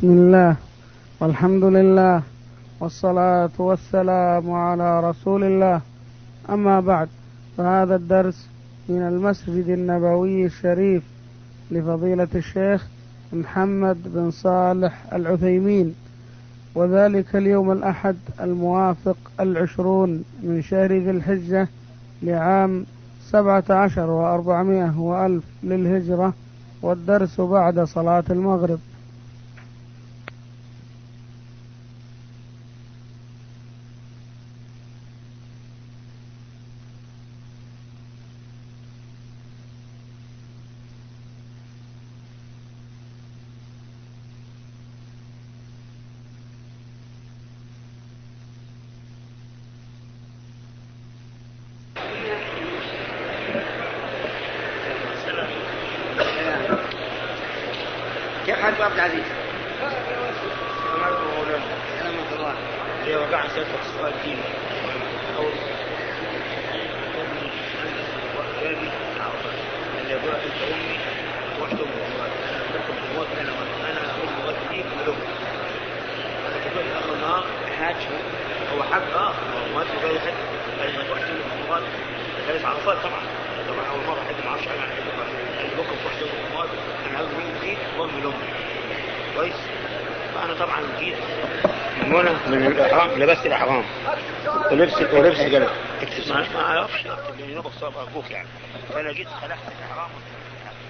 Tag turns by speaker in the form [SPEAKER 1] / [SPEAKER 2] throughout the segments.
[SPEAKER 1] بسم الله والحمد لله والصلاة والسلام على رسول الله. أما بعد فهذا الدرس من المسجد النبوي الشريف لفضيلة الشيخ محمد بن صالح العثيمين. وذلك اليوم الأحد الموافق العشرون من شهر ذي الحجة لعام سبعة عشر وأربعمائة وألف للهجرة والدرس بعد صلاة المغرب
[SPEAKER 2] كيف حالك يا عبد العزيز؟ سلامة الله.
[SPEAKER 3] إذا وقع سألتك سؤال ديني أو أبي اللي يقول أنت أمي رحت لكم الموت أنا أنا أمي وأبي ولو أنا تقول أخو النار حاج هو حق آه ما تقول حد لما رحت الموت ثلاث عرفات طبعا طبعا أول مرة حد ما عرفش حاجة عن حد اللي بكم رحت الموت أنا أبي وأمي لأمي كويس. فأنا طبعا جيت. من هنا من الإحرام لبست الإحرام. ولبس ولبس قلب ما ما أعرفش. نبغى صوب أبوك يعني. فأنا جيت خلعت الإحرام.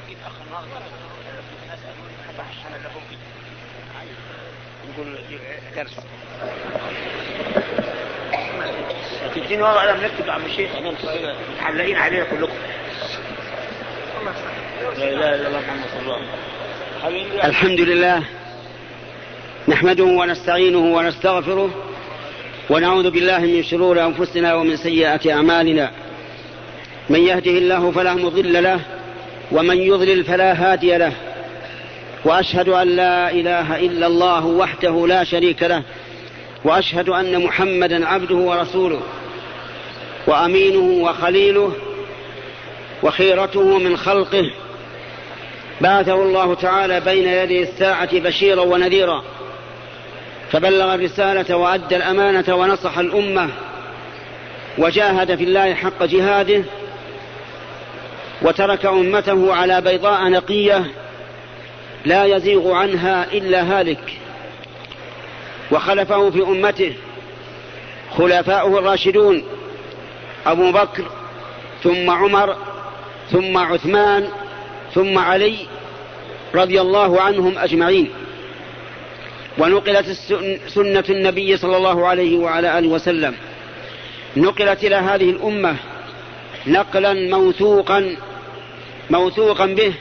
[SPEAKER 3] جيت أخ النار الناس قالوا لي حتى عشان اللي فوقي نقول درس. تديني ورقة قلم نكتب يا عم الشيخ. متحلقين علينا كلكم. لا إله إلا الله محمد صلى الله عليه وسلم.
[SPEAKER 2] الحمد لله نحمده ونستعينه ونستغفره ونعوذ بالله من شرور أنفسنا ومن سيئات أعمالنا. من يهده الله فلا مضل له ومن يضلل فلا هادي له. وأشهد أن لا إله إلا الله وحده لا شريك له. وأشهد أن محمدا عبده ورسوله. وأمينه وخليله. وخيرته من خلقه. بعثه الله تعالى بين يدي الساعة بشيرا ونذيرا. فبلغ الرسالة وأدى الأمانة ونصح الأمة. وجاهد في الله حق جهاده. وترك أمته على بيضاء نقية. لا يزيغ عنها إلا هالك. وخلفه في أمته خلفاؤه الراشدون. أبو بكر ثم عمر ثم عثمان ثم علي رضي الله عنهم أجمعين. ونقلت سنة النبي صلى الله عليه وعلى آله وسلم. نقلت إلى هذه الأمة نقلا موثوقا موثوقا به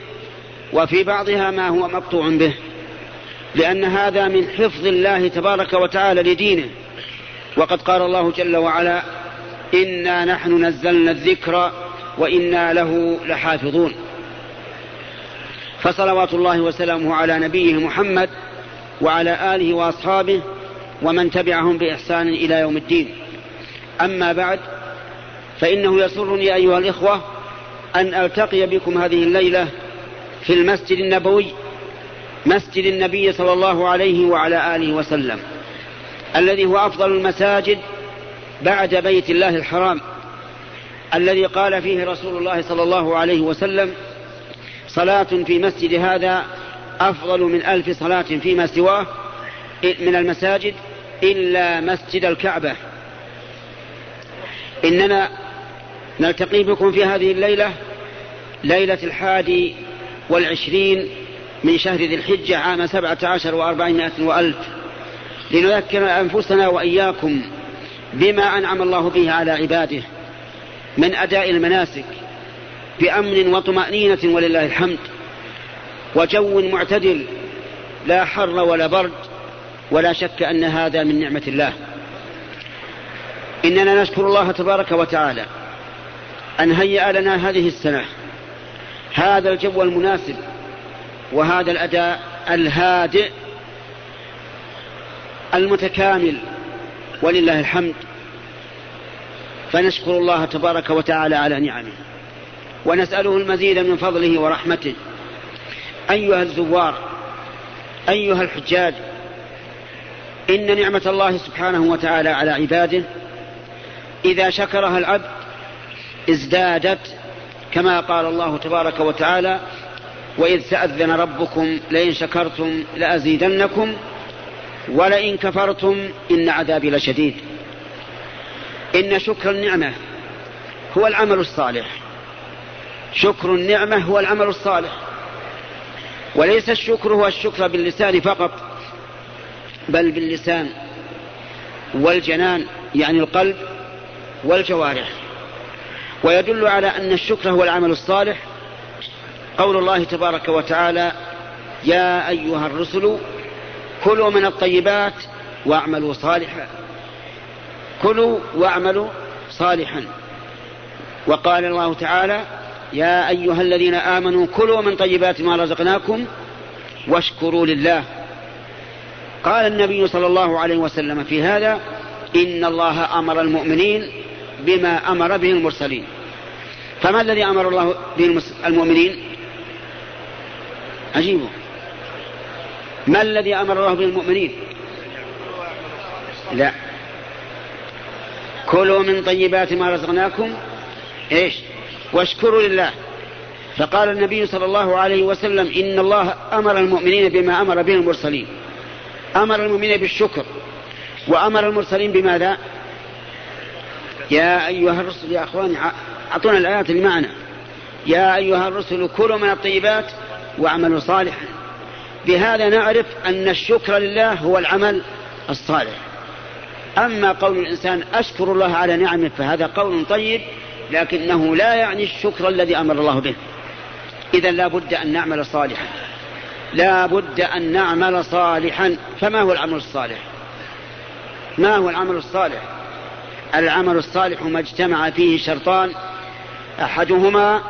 [SPEAKER 2] وفي بعضها ما هو مقطوع به. لأن هذا من حفظ الله تبارك وتعالى لدينه. وقد قال الله جل وعلا إنا نحن نزلنا الذكر وإنا له لحافظون فصلوات الله وسلامه على نبيه محمد وعلى آله وأصحابه ومن تبعهم بإحسان إلى يوم الدين. أما بعد فإنه يسرني أيها الإخوة أن ألتقي بكم هذه الليلة في المسجد النبوي مسجد النبي صلى الله عليه وعلى آله وسلم الذي هو أفضل المساجد بعد بيت الله الحرام الذي قال فيه رسول الله صلى الله عليه وسلم صلاة في مسجد هذا أفضل من ألف صلاة فيما سواه من المساجد إلا مسجد الكعبة. إننا نلتقي بكم في هذه الليلة ليلة الحادي والعشرين من شهر ذي الحجة عام سبعة عشر وأربعمائة وألف. لنذكر أنفسنا وإياكم بما أنعم الله به على عباده من أداء المناسك بأمن وطمأنينة ولله الحمد. وجو معتدل لا حر ولا برد ولا شك أن هذا من نعمة الله. إننا نشكر الله تبارك وتعالى أن هيأ لنا هذه السنة هذا الجو المناسب وهذا الأداء الهادئ المتكامل ولله الحمد. فنشكر الله تبارك وتعالى على نعمه. ونسأله المزيد من فضله ورحمته. أيها الزوار أيها الحجاج إن نعمة الله سبحانه وتعالى على عباده إذا شكرها العبد ازدادت كما قال الله تبارك وتعالى وإذ تأذن ربكم لئن شكرتم لأزيدنكم ولئن كفرتم إن عذابي لشديد. إن شكر النعمة هو العمل الصالح. شكر النعمة هو العمل الصالح. وليس الشكر هو الشكر باللسان فقط بل باللسان والجنان يعني القلب والجوارح. ويدل على أن الشكر هو العمل الصالح. قول الله تبارك وتعالى يا أيها الرسل كلوا من الطيبات واعملوا صالحا. كلوا واعملوا صالحا. وقال الله تعالى يا أيها الذين آمنوا كلوا من طيبات ما رزقناكم واشكروا لله. قال النبي صلى الله عليه وسلم في هذا إن الله أمر المؤمنين بما أمر به المرسلين. فما الذي أمر الله به المؤمنين؟ عجيب ما الذي أمر الله به المؤمنين؟ لا. كلوا من طيبات ما رزقناكم. إيش؟ واشكروا لله. فقال النبي صلى الله عليه وسلم إن الله أمر المؤمنين بما أمر به المرسلين. أمر المؤمنين بالشكر. وأمر المرسلين بماذا؟ يا أيها الرسل يا أخواني أعطونا الآيات المعنى. يا أيها الرسل كلوا من الطيبات واعملوا صالحا. بهذا نعرف أن الشكر لله هو العمل الصالح. أما قول الإنسان أشكر الله على نعمه فهذا قول طيب لكنه لا يعني الشكر الذي أمر الله به. إذا لا بد أن نعمل صالحا. لا بد أن نعمل صالحا. فما هو العمل الصالح؟ ما هو العمل الصالح؟ العمل الصالح ما اجتمع فيه شرطان. أحدهما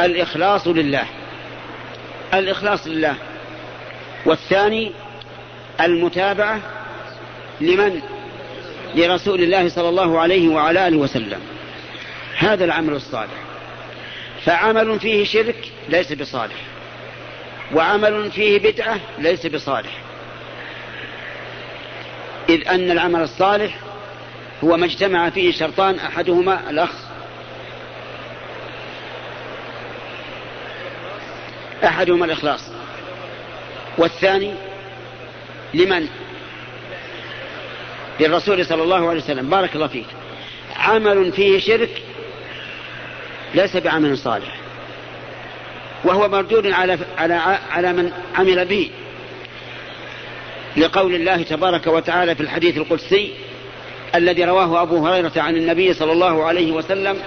[SPEAKER 2] الإخلاص لله. الإخلاص لله. والثاني المتابعة لمن؟ لرسول الله صلى الله عليه وعلى آله وسلم. هذا العمل الصالح. فعمل فيه شرك ليس بصالح. وعمل فيه بدعة ليس بصالح. إذ أن العمل الصالح هو ما اجتمع فيه شرطان أحدهما الأخ. أحدهما الإخلاص. والثاني لمن؟ للرسول صلى الله عليه وسلم. بارك الله فيك. عمل فيه شرك ليس بعمل صالح. وهو مردود على على على من عمل به. لقول الله تبارك وتعالى في الحديث القدسي الذي رواه أبو هريرة عن النبي صلى الله عليه وسلم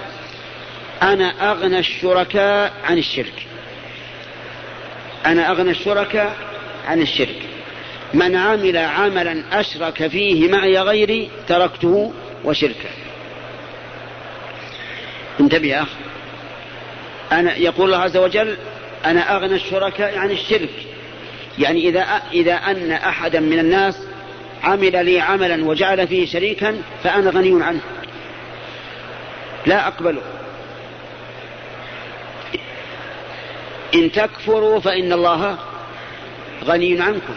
[SPEAKER 2] أنا أغنى الشركاء عن الشرك. أنا أغنى الشركاء عن الشرك. من عمل عملا أشرك فيه معي غيري تركته وشركه. انتبه يا أخي. أنا يقول الله عز وجل أنا أغنى الشركاء عن الشرك. يعني إذا إذا أن أحدا من الناس عمل لي عملا وجعل فيه شريكا فأنا غني عنه. لا أقبله. إن تكفروا فإن الله غني عنكم.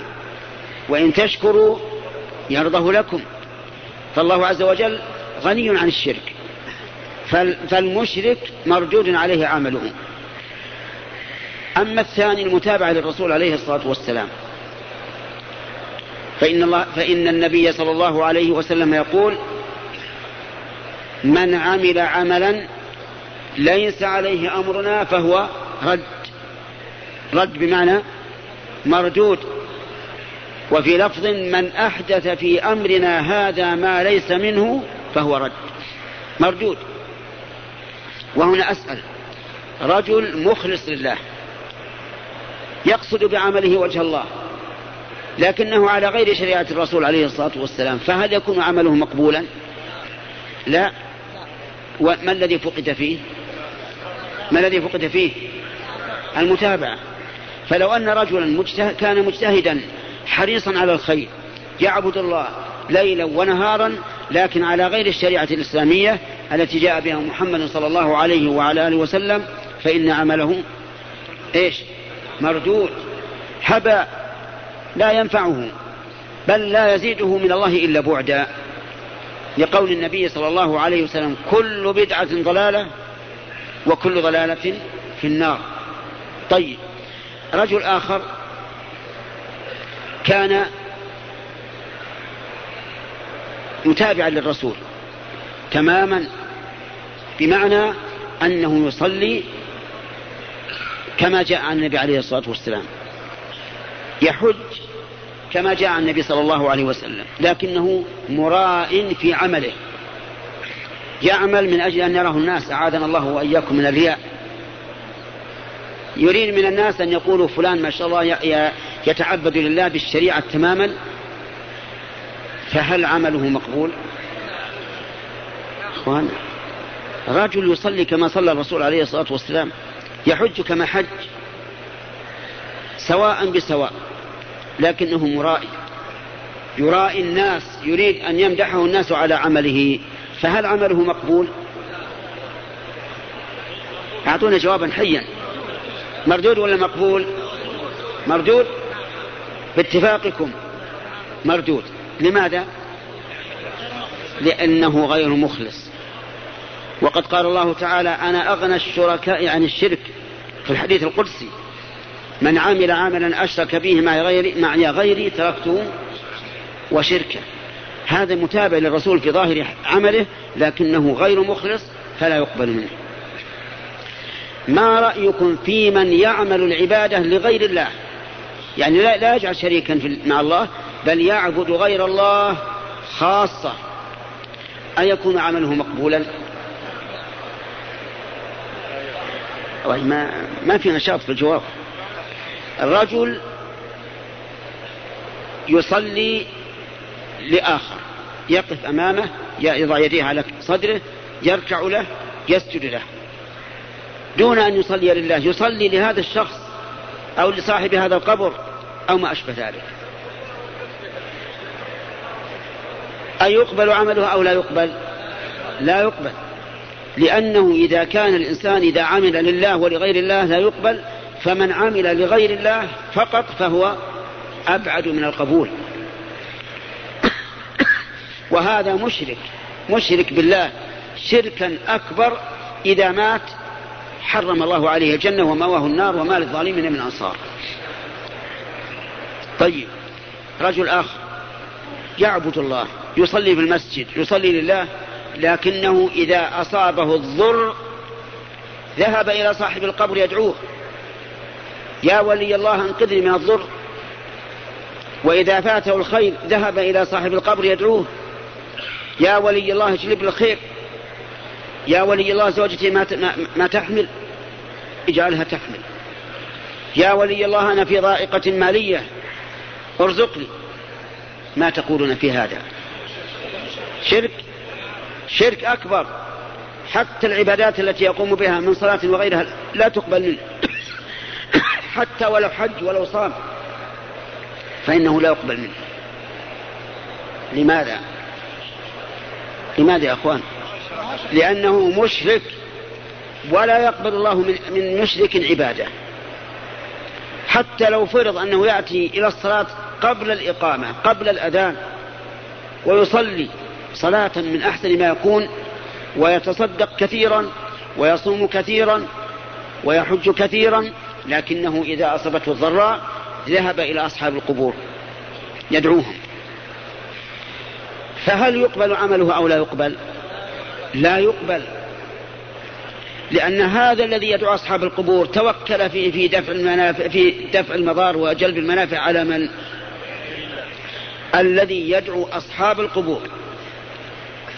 [SPEAKER 2] وإن تشكروا يرضه لكم. فالله عز وجل غني عن الشرك. فالمشرك مردود عليه عمله. أما الثاني المتابعة للرسول عليه الصلاة والسلام فإن, الله فإن النبي صلى الله عليه وسلم يقول من عمل عملا ليس عليه أمرنا فهو رد. رد بمعنى مردود. وفي لفظ من أحدث في أمرنا هذا ما ليس منه فهو رد. مردود. وهنا أسأل. رجل مخلص لله. يقصد بعمله وجه الله. لكنه على غير شريعة الرسول عليه الصلاة والسلام. فهل يكون عمله مقبولا؟ لا. وما الذي فقد فيه؟ ما الذي فقد فيه؟ المتابعة. فلو أن رجلا مجتهد كان مجتهدا حريصا على الخير يعبد الله ليلا ونهارا لكن على غير الشريعة الإسلامية التي جاء بها محمد صلى الله عليه وعلى آله وسلم فإن عمله إيش؟ مردود هبى لا ينفعه بل لا يزيده من الله إلا بعدا. لقول النبي صلى الله عليه وسلم كل بدعة ضلالة وكل ضلالة في النار. طيب رجل آخر كان متابعا للرسول تماما. بمعنى أنه يصلي كما جاء عن النبي عليه الصلاة والسلام. يحج كما جاء عن النبي صلى الله عليه وسلم لكنه مراء في عمله. يعمل من أجل أن يراه الناس أعاذنا الله وإياكم من الرياء. يريد من الناس أن يقولوا فلان ما شاء الله يتعبد لله بالشريعة تماما فهل عمله مقبول؟ أخوان رجل يصلي كما صلى الرسول عليه الصلاة والسلام يحج كما حج سواء بسواء لكنه مرائي. يرائي الناس يريد أن يمدحه الناس على عمله. فهل عمله مقبول؟ أعطونا جوابا حيا. مردود ولا مقبول؟ مردود؟ باتفاقكم. مردود. لماذا؟ لأنه غير مخلص. وقد قال الله تعالى أنا أغنى الشركاء عن الشرك في الحديث القدسي. من عمل عملا أشرك به مع غيري, معي غيري تركته وشركه. هذا متابع للرسول في ظاهر عمله لكنه غير مخلص فلا يقبل منه. ما رأيكم في من يعمل العبادة لغير الله؟ يعني لا, لا يجعل شريكا مع الله بل يعبد غير الله خاصة. أيكون عمله مقبولا؟ ما ما في نشاط في الجواب. الرجل يصلي لآخر يقف أمامه يضع يديه على صدره يركع له يسجد له. دون أن يصلي لله يصلي لهذا الشخص أو لصاحب هذا القبر أو ما أشبه ذلك. أيقبل عمله أو لا يقبل؟ لا يقبل. لأنه إذا كان الإنسان إذا عمل لله ولغير الله لا يقبل فمن عمل لغير الله فقط فهو أبعد من القبول. وهذا مشرك مشرك بالله شركا أكبر إذا مات حرم الله عليه الجنة ومواه النار وما للظالمين من أنصار. طيب رجل آخر يعبد الله يصلي في المسجد يصلي لله لكنه إذا أصابه الضر ذهب إلى صاحب القبر يدعوه. يا ولي الله انقذني من الضر. وإذا فاته الخير ذهب إلى صاحب القبر يدعوه. يا ولي الله اجلب الخير. يا ولي الله زوجتي ما, ما تحمل اجعلها تحمل. يا ولي الله أنا في ضائقة مالية ارزقني ما تقولون في هذا. شرك. شرك أكبر. حتى العبادات التي يقوم بها من صلاة وغيرها لا تقبل منه. حتى ولو حج ولو صام. فإنه لا يقبل منه. لماذا؟ لماذا يا أخوان؟ لأنه مشرك ولا يقبل الله من, من مشرك عبادة. حتى لو فرض أنه يأتي إلى الصلاة قبل الإقامة قبل الأذان ويصلي صلاة من أحسن ما يكون ويتصدق كثيرا ويصوم كثيرا ويحج كثيرا لكنه إذا أصابته الضراء ذهب إلى أصحاب القبور يدعوهم. فهل يقبل عمله أو لا يقبل؟ لا يقبل لأن هذا الذي يدعو أصحاب القبور توكل في في دفع المنافع في دفع المضار وجلب المنافع على من؟ الذي يدعو أصحاب القبور.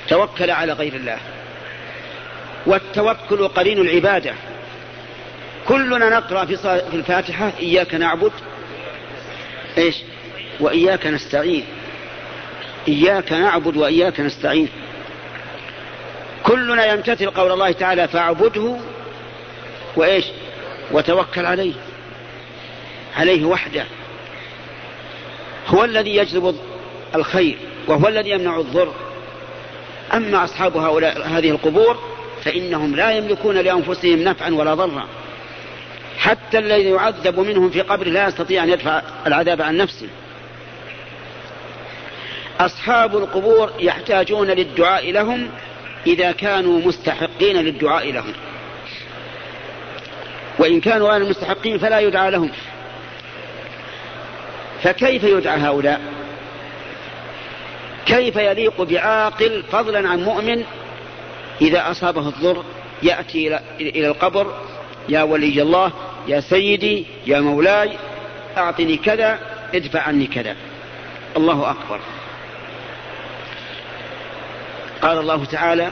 [SPEAKER 2] توكل على غير الله. والتوكل قرين العبادة. كلنا نقرأ في الفاتحة إياك نعبد إيش؟ وإياك نستعين. إياك نعبد وإياك نستعين. كلنا يمتثل قول الله تعالى فاعبده وإيش؟ وتوكل عليه. عليه وحده. هو الذي يجلب الخير وهو الذي يمنع الضر. أما أصحاب هؤلاء هذه القبور فإنهم لا يملكون لأنفسهم نفعا ولا ضرا. حتى الذي يعذب منهم في قبره لا يستطيع أن يدفع العذاب عن نفسه. أصحاب القبور يحتاجون للدعاء لهم إذا كانوا مستحقين للدعاء لهم. وإن كانوا غير مستحقين فلا يدعى لهم. فكيف يدعى هؤلاء؟ كيف يليق بعاقل فضلا عن مؤمن؟ إذا أصابه الضر يأتي إلى القبر يا ولي الله يا سيدي يا مولاي أعطني كذا ادفع عني كذا. الله أكبر. قال الله تعالى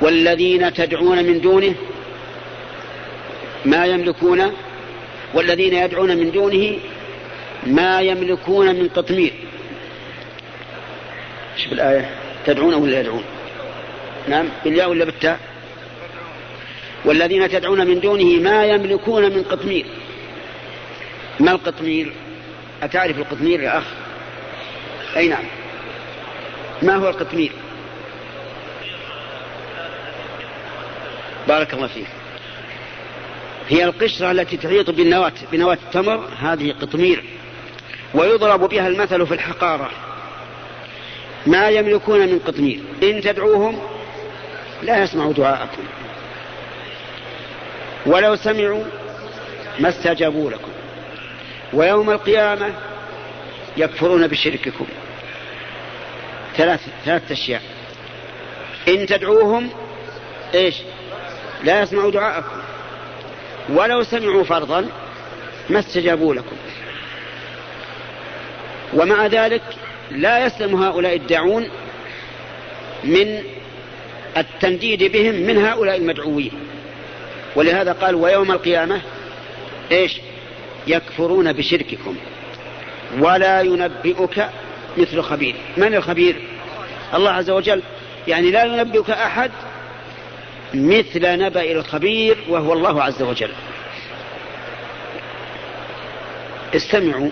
[SPEAKER 2] والذين تدعون من دونه ما يملكون والذين يدعون من دونه ما يملكون من قطمير شوف الآية. تدعون ولا يدعون نعم. بالياء ولا بالتاء؟ والذين تدعون من دونه ما يملكون من قطمير. ما القطمير؟ أتعرف القطمير يا أخ؟ أي نعم. ما هو القطمير؟ بارك الله فيك. هي القشرة التي تحيط بالنواة بنواة التمر هذه قطمير. ويضرب بها المثل في الحقارة. ما يملكون من قطمير. إن تدعوهم لا يسمعوا دعاءكم. ولو سمعوا ما استجابوا لكم. ويوم القيامة يكفرون بشرككم. ثلاث ثلاث أشياء. إن تدعوهم إيش؟ لا يسمعوا دعاءكم. ولو سمعوا فرضا ما استجابوا لكم. ومع ذلك لا يسلم هؤلاء الداعون من التنديد بهم من هؤلاء المدعوين. ولهذا قال ويوم القيامة إيش؟ يكفرون بشرككم. ولا ينبئك مثل خبير. من الخبير؟ الله عز وجل. يعني لا ينبئك أحد مثل نبأ الخبير وهو الله عز وجل. استمعوا.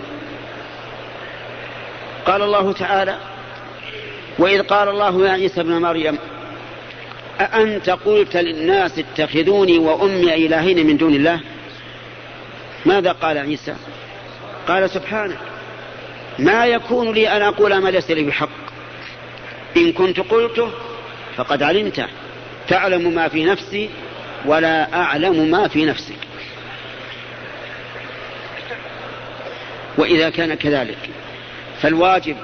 [SPEAKER 2] قال الله تعالى وإذ قال الله يا عيسى ابن مريم أأنت قلت للناس اتخذوني وأمي إلهين من دون الله؟ ماذا قال عيسى؟ قال سبحانه ما يكون لي أن أقول ما ليس لي بحق. إن كنت قلته فقد علمته تعلم ما في نفسي ولا أعلم ما في نفسك وإذا كان كذلك فالواجب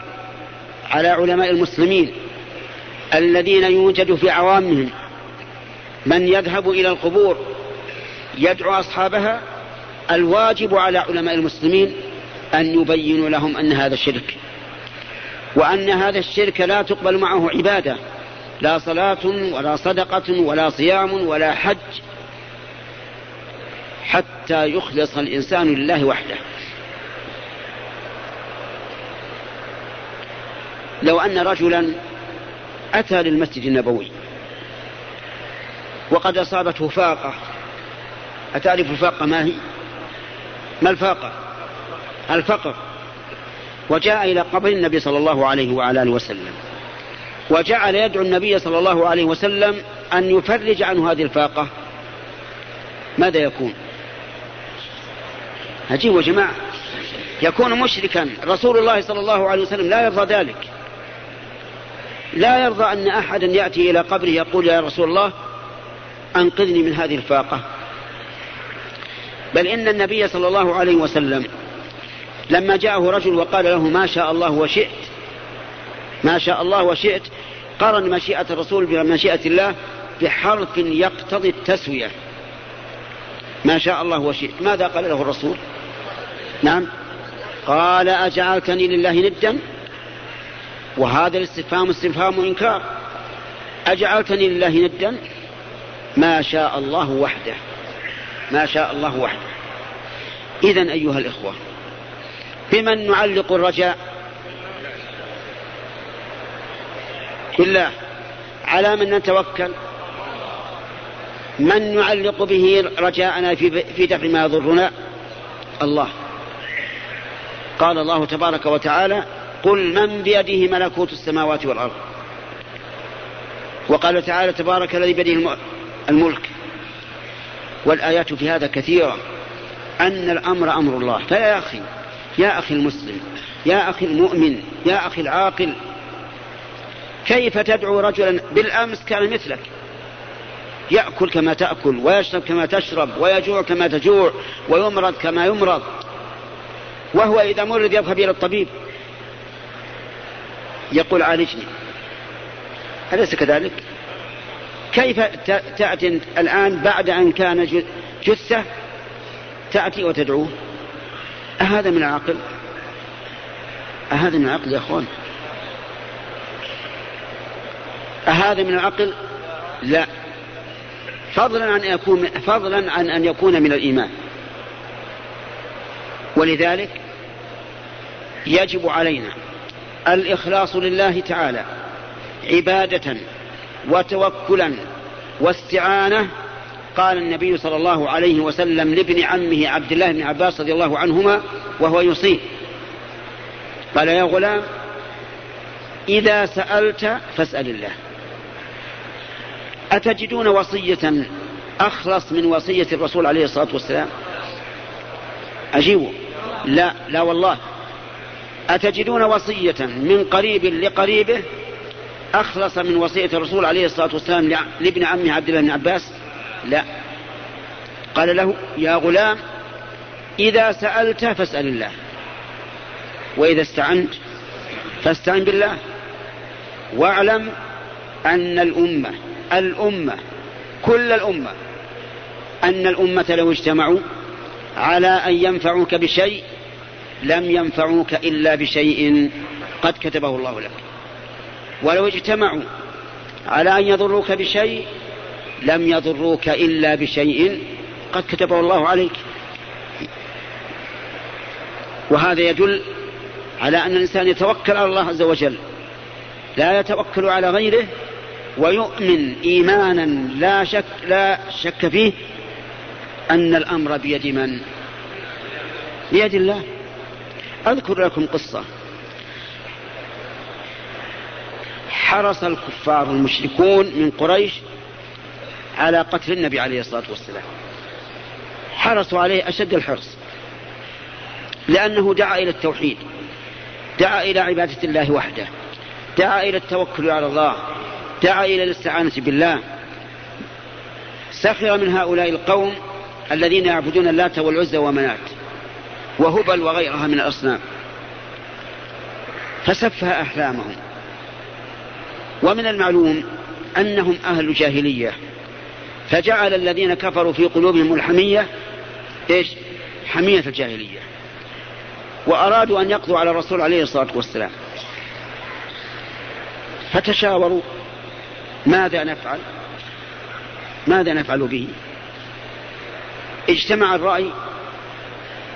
[SPEAKER 2] على علماء المسلمين الذين يوجد في عوامهم من يذهب إلى القبور يدعو أصحابها الواجب على علماء المسلمين أن يبينوا لهم أن هذا شرك وأن هذا الشرك لا تقبل معه عبادة لا صلاة ولا صدقة ولا صيام ولا حج حتى يخلص الإنسان لله وحده. لو أن رجلا أتى للمسجد النبوي وقد أصابته فاقة. أتعرف الفاقة ما هي؟ ما الفاقة؟ الفقر. وجاء إلى قبر النبي صلى الله عليه وعلى آله وسلم. وجعل يدعو النبي صلى الله عليه وسلم أن يفرج عنه هذه الفاقة. ماذا يكون؟ عجيب يا جماعة. يكون مشركا. رسول الله صلى الله عليه وسلم لا يرضى ذلك. لا يرضى أن أحدا يأتي إلى قبره يقول يا رسول الله أنقذني من هذه الفاقة. بل إن النبي صلى الله عليه وسلم لما جاءه رجل وقال له ما شاء الله وشئت ما شاء الله وشئت قرن مشيئة الرسول بمشيئة الله بحرف يقتضي التسوية. ما شاء الله وشئت. ماذا قال له الرسول؟ نعم. قال أجعلتني لله ندا؟ وهذا الاستفهام استفهام إنكار. أجعلتني لله ندا؟ ما شاء الله وحده. ما شاء الله وحده. إذا أيها الإخوة بمن نعلق الرجاء؟ بالله. على من نتوكل؟ من نعلق به رجاءنا في دفع ما يضرنا؟ الله. قال الله تبارك وتعالى قل من بيده ملكوت السماوات والأرض. وقال تعالى تبارك الذي بيده الملك. والآيات في هذا كثيرة. أن الأمر أمر الله. فيا أخي يا أخي المسلم يا أخي المؤمن يا أخي العاقل كيف تدعو رجلا بالأمس كان مثلك؟ يأكل كما تأكل ويشرب كما تشرب ويجوع كما تجوع ويمرض كما يمرض. وهو إذا مرض يذهب إلى الطبيب. يقول عالجني. أليس كذلك؟ كيف تأتي الآن بعد أن كان جثة تأتي وتدعوه؟ أهذا من العقل. أهذا من العقل يا أخوان. أهذا من العقل؟ لا. فضلا عن يكون فضلا عن أن يكون من الإيمان. ولذلك يجب علينا الإخلاص لله تعالى عبادة وتوكلا واستعانة. قال النبي صلى الله عليه وسلم لابن عمه عبد الله بن عباس رضي الله عنهما وهو يصيب. قال يا غلام إذا سألت فاسأل الله. أتجدون وصية أخلص من وصية الرسول عليه الصلاة والسلام؟ أجيبوا لا لا والله. أتجدون وصية من قريب لقريبه أخلص من وصية الرسول عليه الصلاة والسلام لابن عمه عبد الله بن عباس؟ لا. قال له يا غلام إذا سألت فاسأل الله وإذا استعنت فاستعن بالله واعلم أن الأمة الأمة كل الأمة أن الأمة لو اجتمعوا على أن ينفعوك بشيء لم ينفعوك إلا بشيء قد كتبه الله لك. ولو اجتمعوا على أن يضروك بشيء لم يضروك إلا بشيء قد كتبه الله عليك. وهذا يدل على أن الإنسان يتوكل على الله عز وجل. لا يتوكل على غيره ويؤمن إيمانا لا شك لا شك فيه أن الأمر بيد من؟ بيد الله. أذكر لكم قصة. حرص الكفار المشركون من قريش على قتل النبي عليه الصلاة والسلام. حرصوا عليه أشد الحرص. لأنه دعا إلى التوحيد. دعا إلى عبادة الله وحده. دعا إلى التوكل على الله. دعا إلى الاستعانة بالله. سخر من هؤلاء القوم الذين يعبدون اللات والعزى ومنات. وهبل وغيرها من الأصنام. فسفه أحلامهم. ومن المعلوم أنهم أهل جاهلية. فجعل الذين كفروا في قلوبهم الحمية إيش؟ حمية الجاهلية. وأرادوا أن يقضوا على الرسول عليه الصلاة والسلام. فتشاوروا ماذا نفعل؟ ماذا نفعل به؟ اجتمع الرأي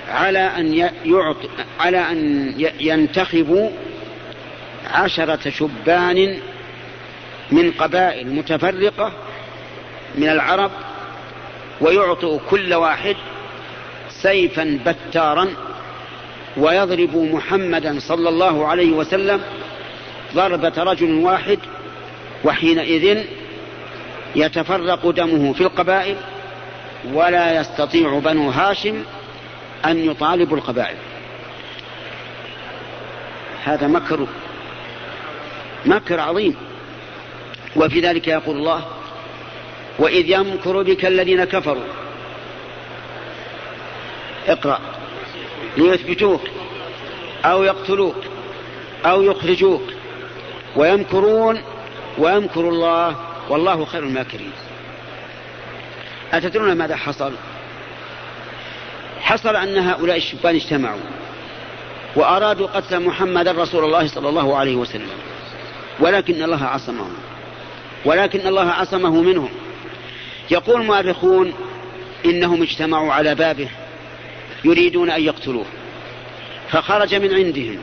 [SPEAKER 2] على أن يعط على أن ينتخبوا عشرة شبان من قبائل متفرقة من العرب ويعطوا كل واحد سيفا بتارا ويضرب محمدا صلى الله عليه وسلم ضربة رجل واحد وحينئذ يتفرق دمه في القبائل ولا يستطيع بنو هاشم أن يطالبوا القبائل. هذا مكر مكر عظيم. وفي ذلك يقول الله وإذ يمكر بك الذين كفروا. اقرأ. ليثبتوك أو يقتلوك أو يخرجوك. ويمكرون ويمكر الله. والله خير الماكرين. أتدرون ماذا حصل؟ حصل أن هؤلاء الشبان اجتمعوا وأرادوا قتل محمد رسول الله صلى الله عليه وسلم. ولكن الله عصمهم. ولكن الله عصمه منهم. يقول المؤرخون إنهم اجتمعوا على بابه يريدون أن يقتلوه. فخرج من عندهم.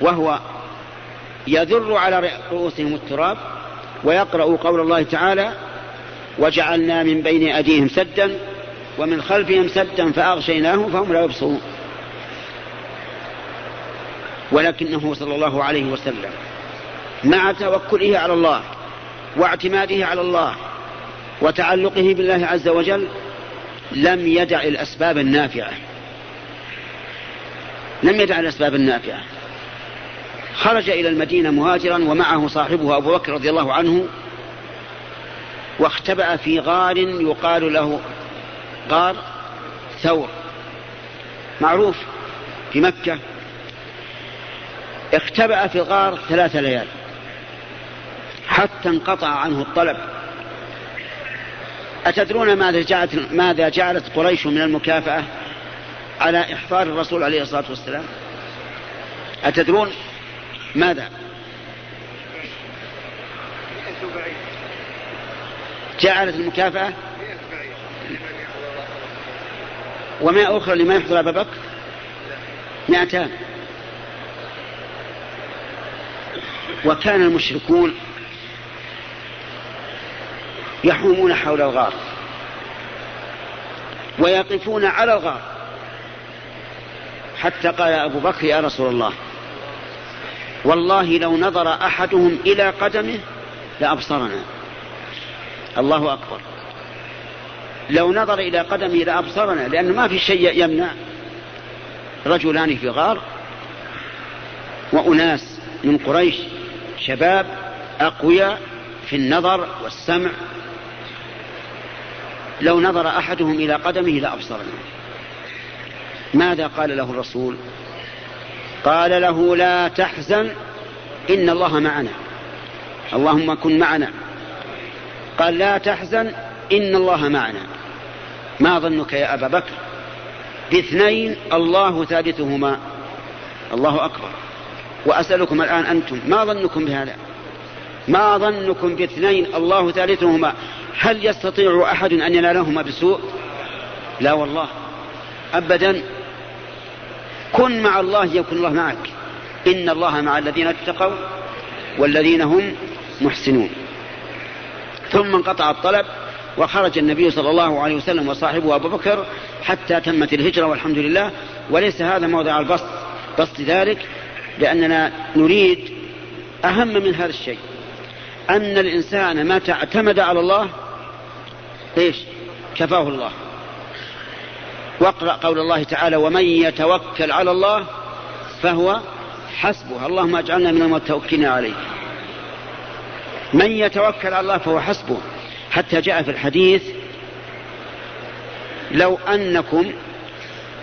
[SPEAKER 2] وهو يذر على رؤوسهم التراب ويقرأ قول الله تعالى وجعلنا من بين أيديهم سدا ومن خلفهم سدا فأغشيناهم فهم لا يبصرون. ولكنه صلى الله عليه وسلم مع توكله على الله واعتماده على الله وتعلقه بالله عز وجل لم يدع الأسباب النافعة. لم يدع الأسباب النافعة. خرج إلى المدينة مهاجرا ومعه صاحبه أبو بكر رضي الله عنه واختبأ في غار يقال له غار ثور. معروف في مكة. اختبأ في الغار ثلاث ليال. حتى انقطع عنه الطلب. أتدرون ماذا جعلت, ماذا جعلت قريش من المكافأة على إحضار الرسول عليه الصلاة والسلام؟ أتدرون ماذا؟ جعلت المكافأة وما أخرى لما يحضر أبا بكر؟ مئتان. وكان المشركون يحومون حول الغار ويقفون على الغار. حتى قال أبو بكر يا رسول الله والله لو نظر أحدهم إلى قدمه لأبصرنا. الله أكبر. لو نظر إلى قدمه لأبصرنا لأنه ما في شيء يمنع. رجلان في غار وأناس من قريش شباب أقوياء في النظر والسمع. لو نظر أحدهم إلى قدمه لأبصرنا. ماذا قال له الرسول؟ قال له لا تحزن إن الله معنا. اللهم كن معنا. قال لا تحزن إن الله معنا. ما ظنك يا أبا بكر؟ باثنين الله ثالثهما الله أكبر. وأسألكم الآن أنتم ما ظنكم بهذا؟ ما ظنكم باثنين الله ثالثهما؟ هل يستطيع أحد أن ينالهما بسوء؟ لا والله. أبدا. كن مع الله يكن الله معك. إن الله مع الذين اتقوا والذين هم محسنون. ثم انقطع الطلب. وخرج النبي صلى الله عليه وسلم وصاحبه أبو بكر حتى تمت الهجرة والحمد لله. وليس هذا موضع البسط. بسط ذلك لأننا نريد أهم من هذا الشيء. أن الإنسان متى اعتمد على الله إيش؟ كفاه الله. واقرأ قول الله تعالى ومن يتوكل على الله فهو حسبه. اللهم اجعلنا من المتوكلين عليك من يتوكل على الله فهو حسبه. حتى جاء في الحديث لو أنكم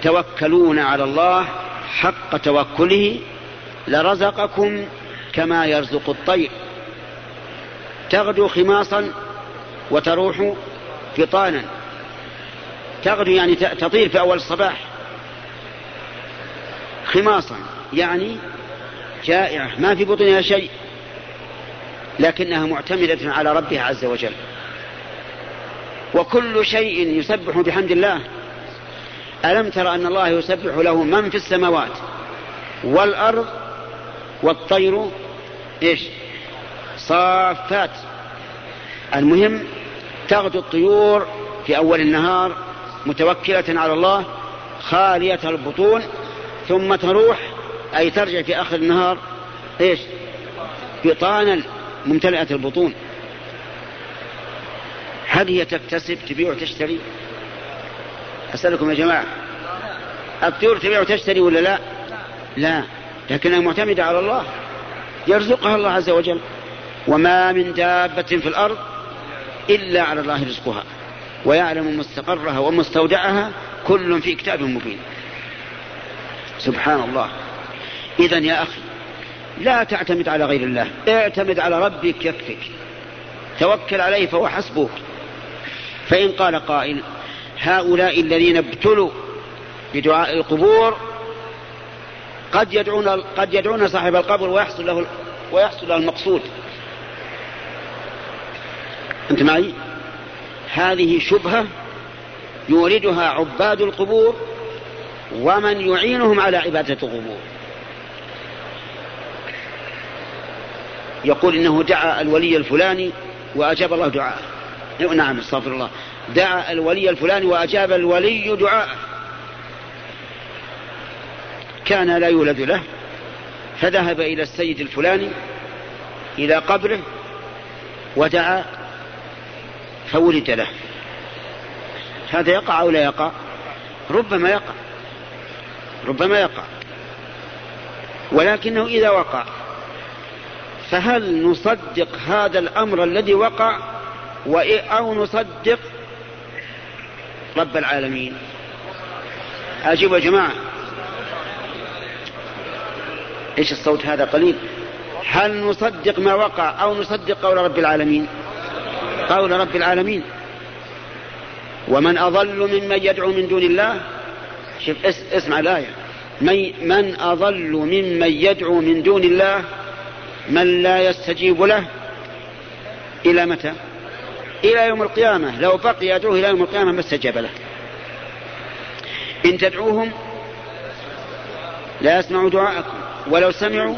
[SPEAKER 2] توكلون على الله حق توكله لرزقكم كما يرزق الطير. تغدو خماصا وتروح فطانا. تغدو يعني تطير في أول الصباح. خماصا يعني جائعة ما في بطنها شيء لكنها معتمدة على ربها عز وجل. وكل شيء يسبح بحمد الله. ألم تر أن الله يسبح له من في السماوات والأرض والطير؟ إيش؟ صافات. المهم تغدو الطيور في أول النهار متوكلة على الله خالية البطون ثم تروح أي ترجع في آخر النهار إيش؟ بطانا ممتلئة البطون. هل هي تكتسب تبيع وتشتري؟ أسألكم يا جماعة. الطيور تبيع وتشتري ولا لا؟ لا. لكنها معتمدة على الله. يرزقها الله عز وجل. وما من دابة في الأرض إلا على الله رزقها. ويعلم مستقرها ومستودعها كل في كتاب مبين. سبحان الله. إذا يا أخي لا تعتمد على غير الله. اعتمد على ربك يكفك توكل عليه فهو حسبك فإن قال قائل هؤلاء الذين ابتلوا بدعاء القبور قد يدعون قد يدعون صاحب القبر ويحصل له ويحصل له المقصود. أنت معي؟ هذه شبهة يوردها عباد القبور ومن يعينهم على عبادة القبور. يقول إنه دعا الولي الفلاني وأجاب الله دعاءه. نعم استغفر الله. دعا الولي الفلاني وأجاب الولي دعاءه كان لا يولد له فذهب إلى السيد الفلاني إلى قبره ودعا فولد له. هذا يقع أو لا يقع؟ ربما يقع. ربما يقع. ولكنه إذا وقع فهل نصدق هذا الأمر الذي وقع؟ أو نصدق رب العالمين. أجيبوا يا جماعة. إيش الصوت هذا قليل؟ هل نصدق ما وقع أو نصدق قول رب العالمين؟ قول رب العالمين. ومن أضل ممن يدعو من دون الله؟ شوف اسمع الآية. من أضل ممن يدعو من دون الله من لا يستجيب له إلى متى؟ إلى يوم القيامة لو بقي يدعوه إلى يوم القيامة ما استجاب له. إن تدعوهم لا يسمعوا دعاءكم ولو سمعوا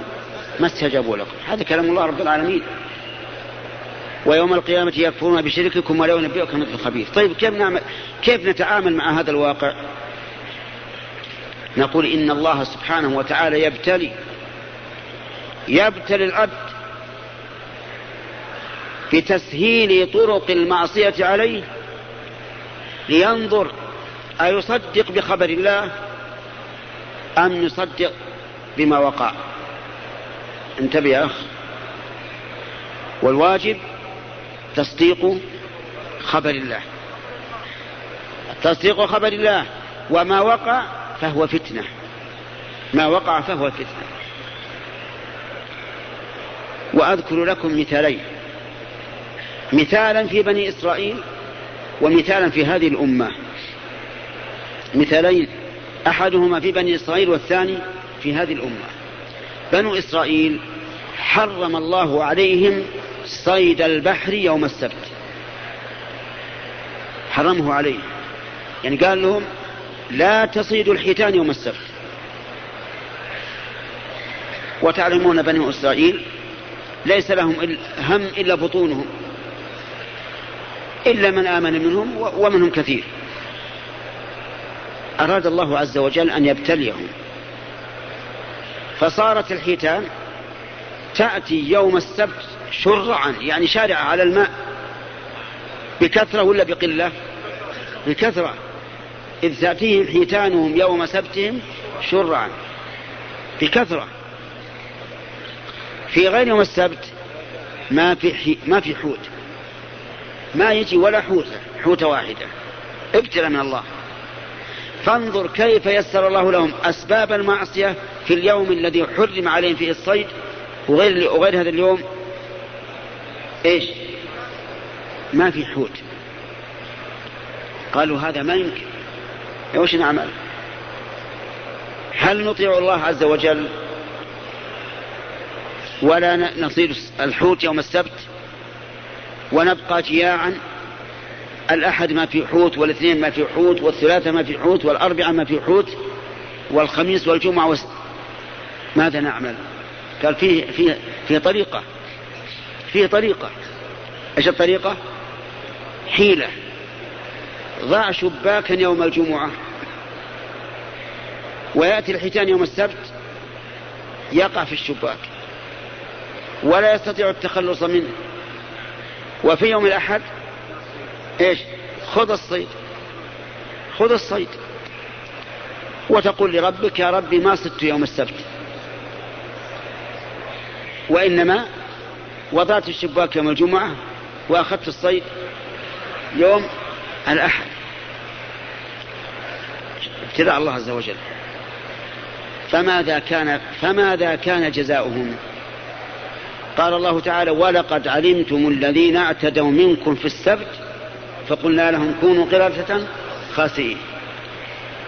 [SPEAKER 2] ما استجابوا لكم. هذا كلام الله رب العالمين. ويوم القيامة يكفرون بشرككم ولا ينبئكم مثل خبير. طيب كيف نعمل؟ كيف نتعامل مع هذا الواقع؟ نقول إن الله سبحانه وتعالى يبتلي يبتلي العبد بتسهيل طرق المعصية عليه لينظر أيصدق بخبر الله أم يصدق بما وقع. انتبه يا أخ. والواجب تصديق خبر الله. تصديق خبر الله وما وقع فهو فتنة. ما وقع فهو فتنة. وأذكر لكم مثالين. مثالا في بني إسرائيل ومثالا في هذه الأمة. مثالين أحدهما في بني إسرائيل والثاني في هذه الأمة. بنو إسرائيل حرم الله عليهم صيد البحر يوم السبت. حرمه عليهم يعني قال لهم لا تصيدوا الحيتان يوم السبت. وتعلمون بني إسرائيل ليس لهم هم إلا بطونهم. إلا من آمن منهم ومنهم كثير. أراد الله عز وجل أن يبتليهم. فصارت الحيتان تأتي يوم السبت شرعا يعني شارعة على الماء. بكثرة ولا بقلة؟ بكثرة. إذ تأتيهم حيتانهم يوم سبتهم شرعا. بكثرة. في غير يوم السبت ما في. ما في حوت. ما يجي ولا حوتة حوتة واحدة. ابتلى من الله. فانظر كيف يسر الله لهم أسباب المعصية في اليوم الذي حرم عليهم فيه الصيد وغير, وغير هذا اليوم. إيش؟ ما في حوت. قالوا هذا ما يمكن. وش نعمل؟ هل نطيع الله عز وجل ولا نصير الحوت يوم السبت؟ ونبقى جياعا. الأحد ما في حوت والاثنين ما في حوت والثلاثة ما في حوت والأربعة ما في حوت والخميس والجمعة وس... ماذا نعمل؟ قال فيه, فيه, فيه طريقة. فيه طريقة. إيش الطريقة؟ حيلة. ضع شباكا يوم الجمعة. ويأتي الحيتان يوم السبت. يقع في الشباك. ولا يستطيع التخلص منه. وفي يوم الأحد إيش؟ خذ الصيد. خذ الصيد. وتقول لربك يا ربي ما صدت يوم السبت. وإنما وضعت الشباك يوم الجمعة وأخذت الصيد يوم الأحد. ابتلاء الله عز وجل. فماذا كان فماذا كان جزاؤهم؟ قال الله تعالى ولقد علمتم الذين اعتدوا منكم في السبت فقلنا لهم كونوا قردة خاسئين.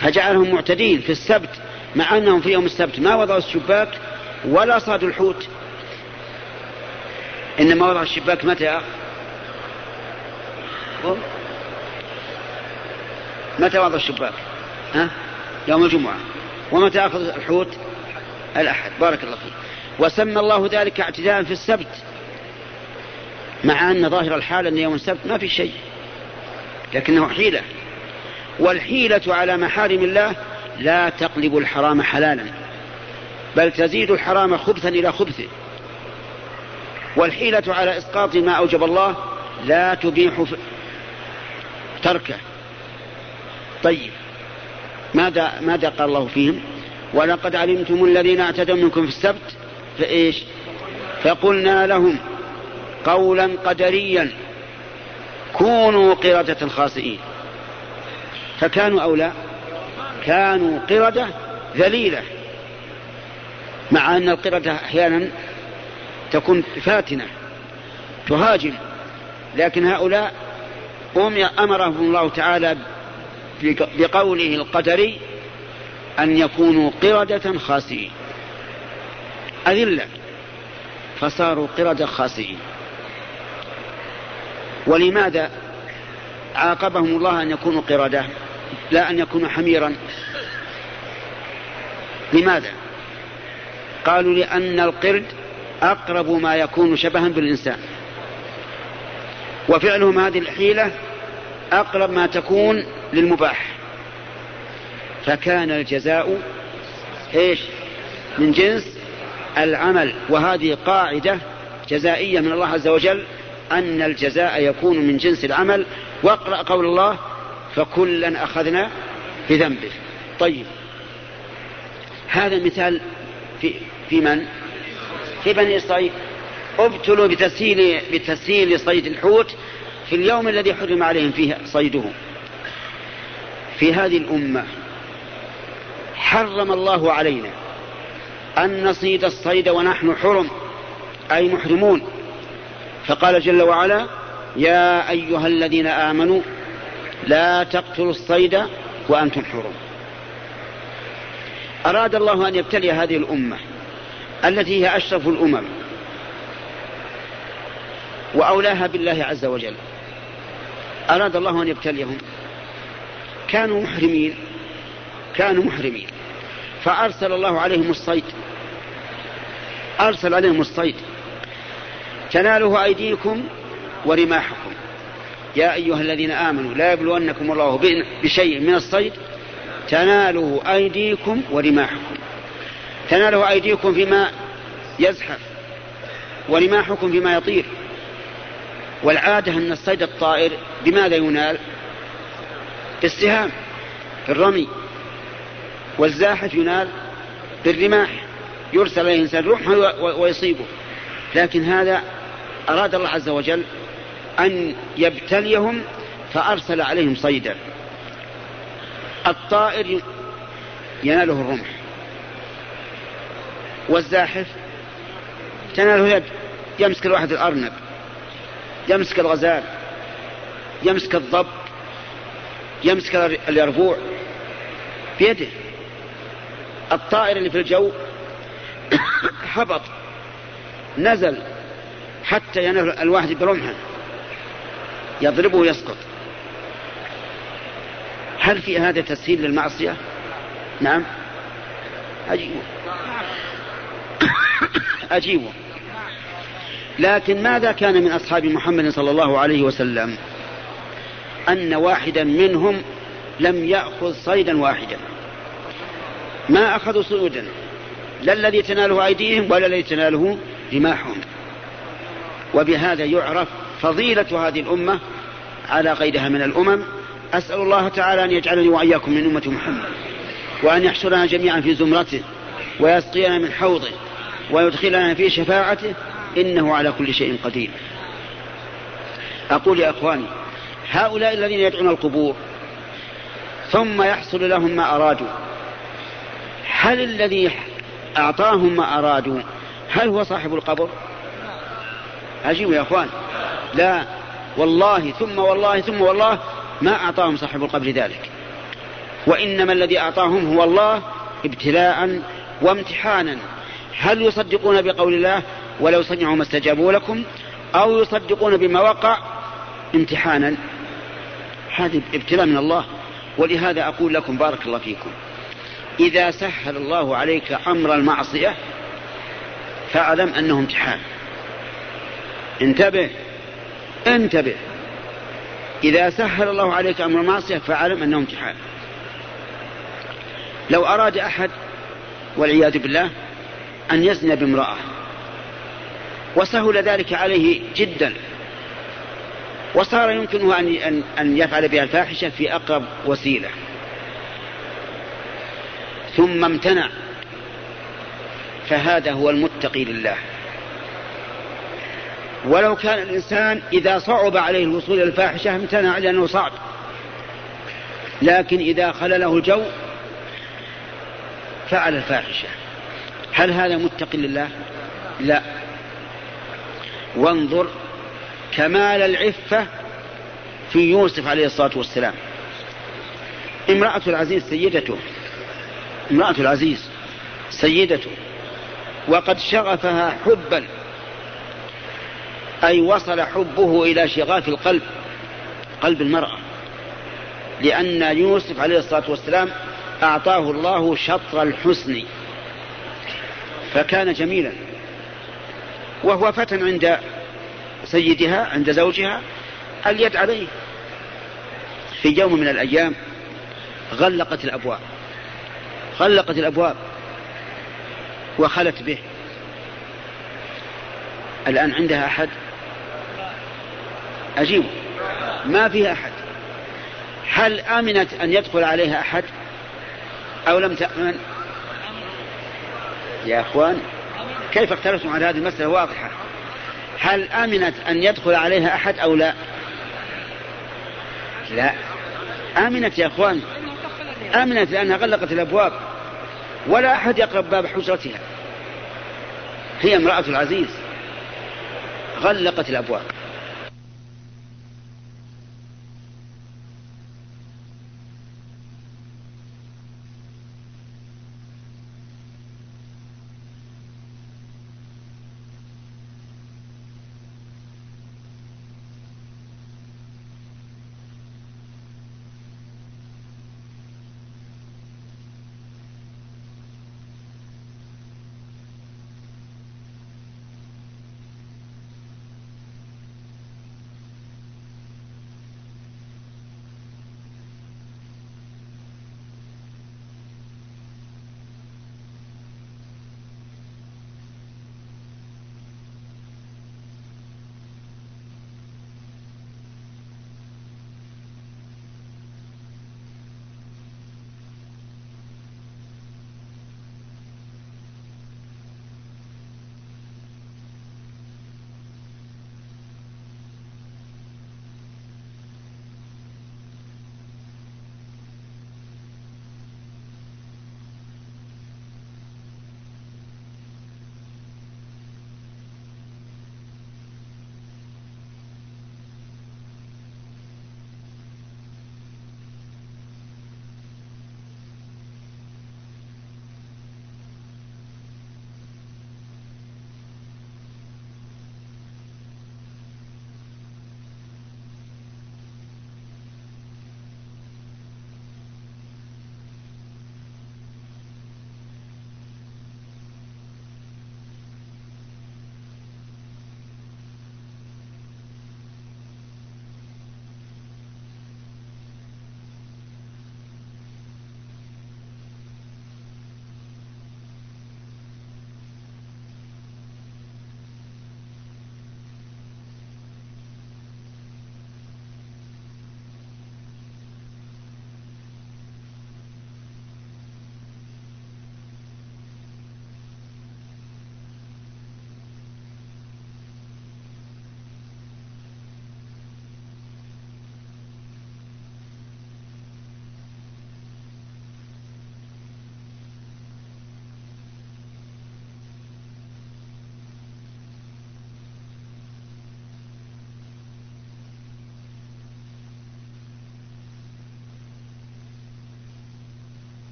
[SPEAKER 2] فجعلهم معتدين في السبت مع أنهم في يوم السبت ما وضعوا الشباك ولا صادوا الحوت. إنما وضعوا الشباك متى متى وضع الشباك؟ ها؟ يوم الجمعة. ومتى أخذ الحوت؟ الأحد. بارك الله فيك. وسمى الله ذلك اعتداء في السبت مع أن ظاهر الحال أن يوم السبت ما في شيء لكنه حيلة. والحيلة على محارم الله لا تقلب الحرام حلالا بل تزيد الحرام خبثا إلى خبثه. والحيلة على إسقاط ما أوجب الله لا تبيح تركه. طيب ماذا ماذا قال الله فيهم؟ ولقد علمتم الذين اعتدوا منكم في السبت فإيش؟ فقلنا لهم قولا قدريا كونوا قردة خاسئين. فكانوا أو لا؟ كانوا قردة ذليلة مع أن القردة أحيانا تكون فاتنة تهاجم. لكن هؤلاء أمرهم الله تعالى بقوله القدري أن يكونوا قردة خاسئين. أذلة فصاروا قردة خاسئين. ولماذا عاقبهم الله أن يكونوا قردة لا أن يكونوا حميرا. لماذا؟ قالوا لأن القرد أقرب ما يكون شبها بالإنسان. وفعلهم هذه الحيلة أقرب ما تكون للمباح. فكان الجزاء إيش؟ من جنس العمل وهذه قاعدة جزائية من الله عز وجل أن الجزاء يكون من جنس العمل. واقرأ قول الله فكلا أخذنا بذنبه. طيب. هذا مثال في, في من؟ في بني إسرائيل. ابتلوا بتسهيل بتسهيل صيد الحوت في اليوم الذي حرم عليهم فيه صيده. في هذه الأمة حرم الله علينا أن نصيد الصيد ونحن حرم أي محرمون. فقال جل وعلا يا أيها الذين آمنوا لا تقتلوا الصيد وأنتم حرم. أراد الله أن يبتلي هذه الأمة التي هي أشرف الأمم وأولاها بالله عز وجل. أراد الله أن يبتليهم. كانوا محرمين كانوا محرمين. فأرسل الله عليهم الصيد. أرسل عليهم الصيد. تناله أيديكم ورماحكم. يا أيها الذين آمنوا لا يبلونكم الله بشيء من الصيد. تناله أيديكم ورماحكم. تناله أيديكم فيما يزحف ورماحكم فيما يطير. والعادة أن الصيد الطائر بماذا ينال؟ بالسهام في الرمي والزاحف ينال بالرماح يرسل إليه إنسان رمح ويصيبه. لكن هذا أراد الله عز وجل أن يبتليهم فأرسل عليهم صيدا. الطائر يناله الرمح. والزاحف تناله يد يمسك الواحد الأرنب يمسك الغزال يمسك الضب يمسك اليربوع بيده. الطائر اللي في الجو هبط نزل حتى ينال الواحد برمحه يضربه ويسقط. هل في هذا تسهيل للمعصية؟ نعم. أجيبه. أجيبه. لكن ماذا كان من أصحاب محمد صلى الله عليه وسلم؟ أن واحدا منهم لم يأخذ صيدا واحدا. ما أخذوا صيدا لا الذي تناله أيديهم ولا الذي تناله رماحهم وبهذا يعرف فضيلة هذه الأمة على غيرها من الأمم. أسأل الله تعالى أن يجعلني وإياكم من أمة محمد. وأن يحشرنا جميعا في زمرته ويسقينا من حوضه ويدخلنا في شفاعته. إنه على كل شيء قدير. أقول يا أخواني هؤلاء الذين يدعون القبور ثم يحصل لهم ما أرادوا. هل الذي أعطاهم ما أرادوا هل هو صاحب القبر؟ أجيبوا يا أخوان. لا والله ثم والله ثم والله ما أعطاهم صاحب القبر ذلك. وإنما الذي أعطاهم هو الله ابتلاء وامتحانا. هل يصدقون بقول الله ولو سمعوا ما استجابوا لكم أو يصدقون بما وقع امتحانا؟ هذا ابتلاء من الله. ولهذا أقول لكم بارك الله فيكم. إذا سهل الله عليك أمر المعصية فاعلم أنه امتحان. انتبه انتبه. إذا سهل الله عليك أمر المعصية فاعلم أنه امتحان. لو أراد أحد والعياذ بالله أن يزني بامرأة وسهل ذلك عليه جدا. وصار يمكنه أن أن يفعل بها الفاحشة في أقرب وسيلة. ثم امتنع. فهذا هو المتقي لله. ولو كان الإنسان إذا صعب عليه الوصول إلى الفاحشة امتنع لأنه صعب. لكن إذا خلله الجو فعل الفاحشة. هل هذا متق لله؟ لا. وانظر كمال العفة في يوسف عليه الصلاة والسلام. امرأة العزيز سيدته امرأة العزيز سيدته وقد شغفها حبا أي وصل حبه إلى شغاف القلب قلب المرأة لأن يوسف عليه الصلاة والسلام أعطاه الله شطر الحسن فكان جميلا وهو فتى عند سيدها عند زوجها اليد عليه في يوم من الأيام غلقت الأبواب. غلقت الأبواب وخلت به. الآن عندها أحد؟ أجيب. ما فيها أحد. هل آمنت أن يدخل عليها أحد؟ أو لم تأمن؟ يا أخوان كيف اختلفتم على هذه المسألة؟ واضحة. هل آمنت أن يدخل عليها أحد أو لا؟ لا. آمنت يا أخوان. آمنت لأنها غلقت الأبواب. ولا أحد يقرب باب حجرتها. هي امرأة العزيز. غلقت الأبواب.